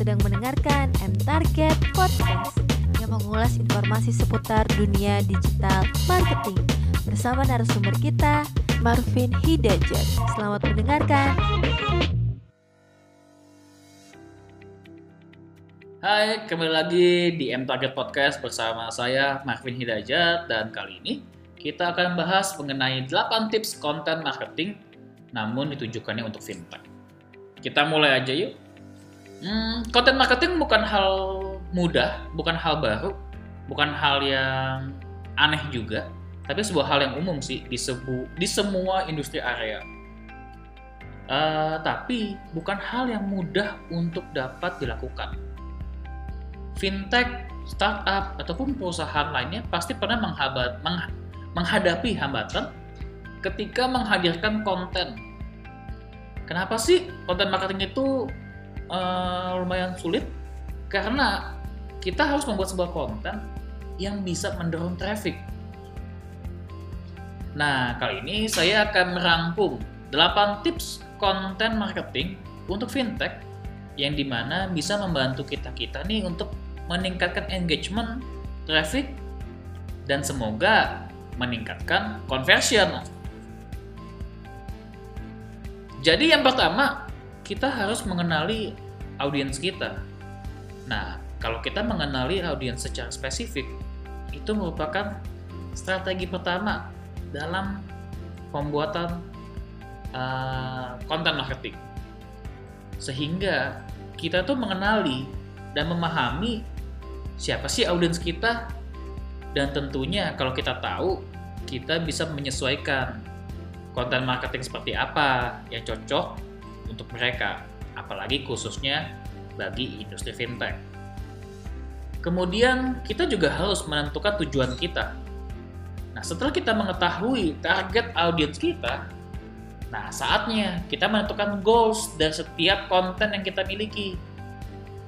sedang mendengarkan M Target Podcast yang mengulas informasi seputar dunia digital marketing bersama narasumber kita, Marvin Hidayat. Selamat mendengarkan. Hai, kembali lagi di M Target Podcast bersama saya Marvin Hidayat dan kali ini kita akan bahas mengenai 8 tips konten marketing namun ditujukannya untuk fintech. Kita mulai aja yuk. Hmm, konten marketing bukan hal mudah, bukan hal baru, bukan hal yang aneh juga, tapi sebuah hal yang umum sih di, sebu di semua industri area. Uh, tapi bukan hal yang mudah untuk dapat dilakukan. Fintech, startup, ataupun perusahaan lainnya pasti pernah menghabat, meng menghadapi hambatan ketika menghadirkan konten Kenapa sih konten marketing itu uh, lumayan sulit? Karena kita harus membuat sebuah konten yang bisa mendorong traffic. Nah, kali ini saya akan merangkum 8 tips konten marketing untuk fintech yang di mana bisa membantu kita-kita nih untuk meningkatkan engagement, traffic, dan semoga meningkatkan conversion. Jadi yang pertama, kita harus mengenali audiens kita. Nah, kalau kita mengenali audiens secara spesifik, itu merupakan strategi pertama dalam pembuatan uh, konten marketing. Sehingga kita tuh mengenali dan memahami siapa sih audiens kita dan tentunya kalau kita tahu kita bisa menyesuaikan konten marketing seperti apa yang cocok untuk mereka, apalagi khususnya bagi industri fintech. Kemudian kita juga harus menentukan tujuan kita. Nah, setelah kita mengetahui target audiens kita, nah saatnya kita menentukan goals dari setiap konten yang kita miliki.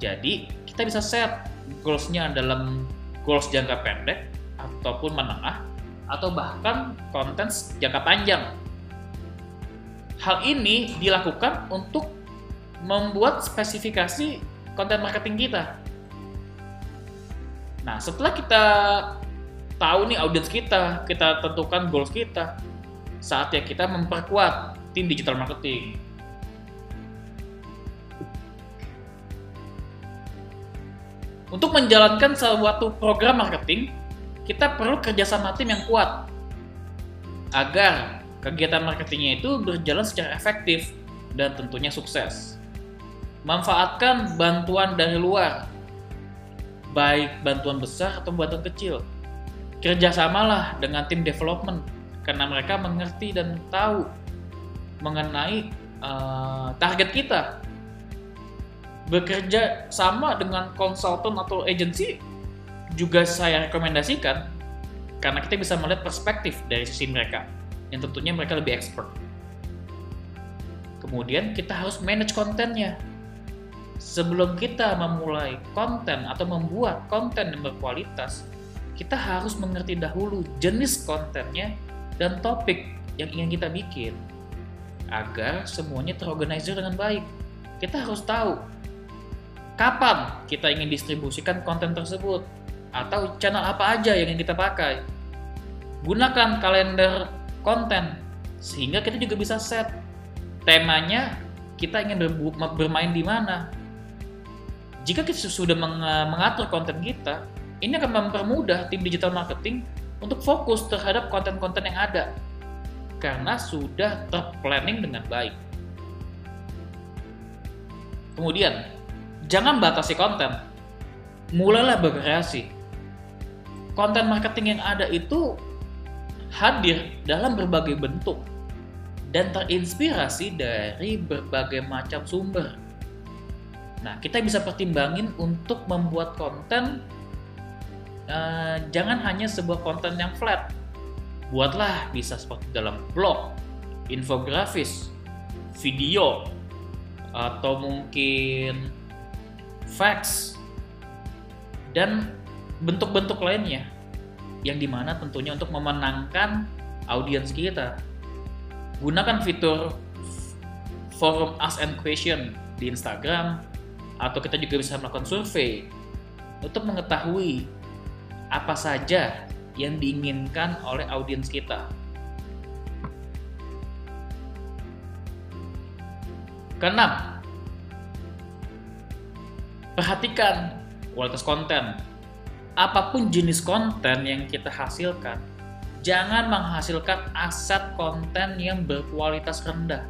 Jadi, kita bisa set goals-nya dalam goals jangka pendek ataupun menengah atau bahkan konten jangka panjang Hal ini dilakukan untuk membuat spesifikasi konten marketing kita. Nah, setelah kita tahu nih audiens kita, kita tentukan goals kita, saatnya kita memperkuat tim digital marketing. Untuk menjalankan suatu program marketing, kita perlu kerjasama tim yang kuat agar kegiatan marketingnya itu berjalan secara efektif dan tentunya sukses. Manfaatkan bantuan dari luar, baik bantuan besar atau bantuan kecil. Kerjasamalah dengan tim development, karena mereka mengerti dan tahu mengenai uh, target kita. Bekerja sama dengan konsultan atau agensi juga saya rekomendasikan karena kita bisa melihat perspektif dari sisi mereka yang tentunya mereka lebih expert. Kemudian kita harus manage kontennya. Sebelum kita memulai konten atau membuat konten yang berkualitas, kita harus mengerti dahulu jenis kontennya dan topik yang ingin kita bikin agar semuanya terorganisir dengan baik. Kita harus tahu kapan kita ingin distribusikan konten tersebut atau channel apa aja yang ingin kita pakai. Gunakan kalender konten. Sehingga kita juga bisa set. Temanya kita ingin bermain di mana. Jika kita sudah mengatur konten kita ini akan mempermudah tim digital marketing untuk fokus terhadap konten-konten yang ada. Karena sudah terplanning dengan baik. Kemudian jangan batasi konten. Mulailah berkreasi konten marketing yang ada itu hadir dalam berbagai bentuk dan terinspirasi dari berbagai macam sumber. Nah, kita bisa pertimbangin untuk membuat konten, uh, jangan hanya sebuah konten yang flat. Buatlah bisa seperti dalam blog, infografis, video, atau mungkin fax, dan bentuk-bentuk lainnya yang di mana tentunya untuk memenangkan audiens kita. Gunakan fitur forum ask and question di Instagram atau kita juga bisa melakukan survei untuk mengetahui apa saja yang diinginkan oleh audiens kita. Keenam, perhatikan kualitas konten. Apa pun jenis konten yang kita hasilkan, jangan menghasilkan aset konten yang berkualitas rendah.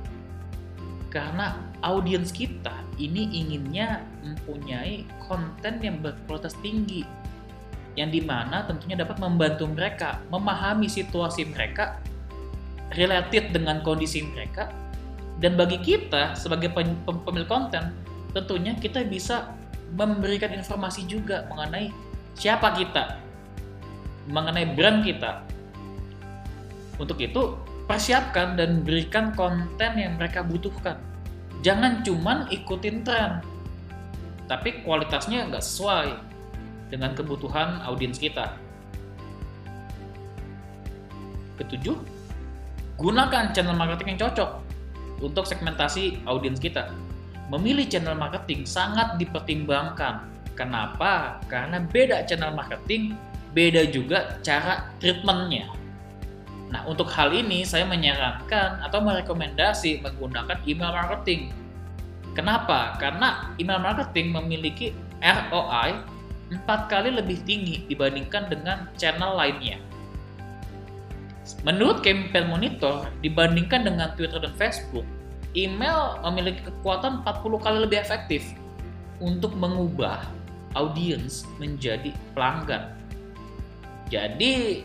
Karena audiens kita ini inginnya mempunyai konten yang berkualitas tinggi yang di mana tentunya dapat membantu mereka memahami situasi mereka related dengan kondisi mereka dan bagi kita sebagai pemilik konten tentunya kita bisa memberikan informasi juga mengenai siapa kita mengenai brand kita untuk itu persiapkan dan berikan konten yang mereka butuhkan jangan cuman ikutin tren tapi kualitasnya nggak sesuai dengan kebutuhan audiens kita. Ketujuh, gunakan channel marketing yang cocok untuk segmentasi audiens kita. Memilih channel marketing sangat dipertimbangkan. Kenapa? Karena beda channel marketing, beda juga cara treatmentnya. Nah, untuk hal ini saya menyarankan atau merekomendasi menggunakan email marketing. Kenapa? Karena email marketing memiliki ROI empat kali lebih tinggi dibandingkan dengan channel lainnya. Menurut Campaign Monitor, dibandingkan dengan Twitter dan Facebook, email memiliki kekuatan 40 kali lebih efektif untuk mengubah audiens menjadi pelanggan. Jadi,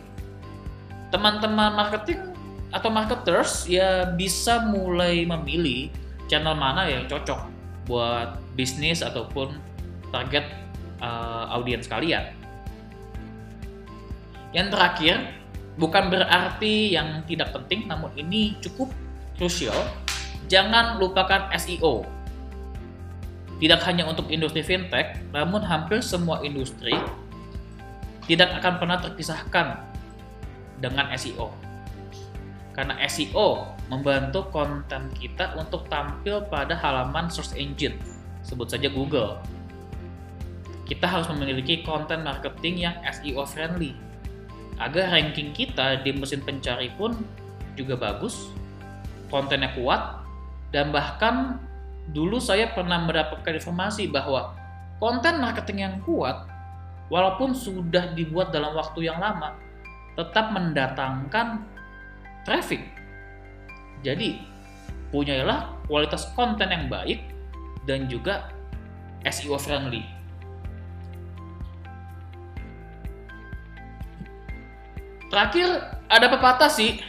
teman-teman marketing atau marketers ya bisa mulai memilih channel mana yang cocok buat bisnis ataupun target uh, audiens kalian. Yang terakhir, bukan berarti yang tidak penting, namun ini cukup krusial. Jangan lupakan SEO. Tidak hanya untuk industri fintech, namun hampir semua industri tidak akan pernah terpisahkan dengan SEO. Karena SEO membantu konten kita untuk tampil pada halaman search engine, sebut saja Google. Kita harus memiliki konten marketing yang SEO friendly. Agar ranking kita di mesin pencari pun juga bagus, kontennya kuat, dan bahkan dulu saya pernah mendapatkan informasi bahwa konten marketing yang kuat, walaupun sudah dibuat dalam waktu yang lama, tetap mendatangkan traffic. Jadi, punyailah kualitas konten yang baik dan juga SEO friendly. Terakhir ada pepatah sih.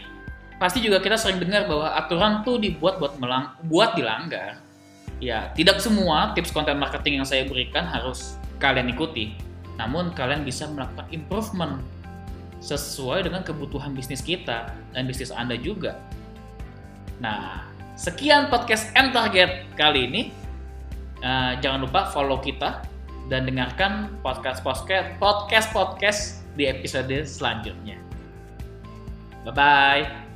Pasti juga kita sering dengar bahwa aturan tuh dibuat buat melang buat dilanggar. Ya, tidak semua tips konten marketing yang saya berikan harus kalian ikuti. Namun kalian bisa melakukan improvement sesuai dengan kebutuhan bisnis kita dan bisnis Anda juga. Nah, sekian podcast M Target kali ini. Uh, jangan lupa follow kita dan dengarkan podcast podcast podcast podcast di episode selanjutnya. Bye bye.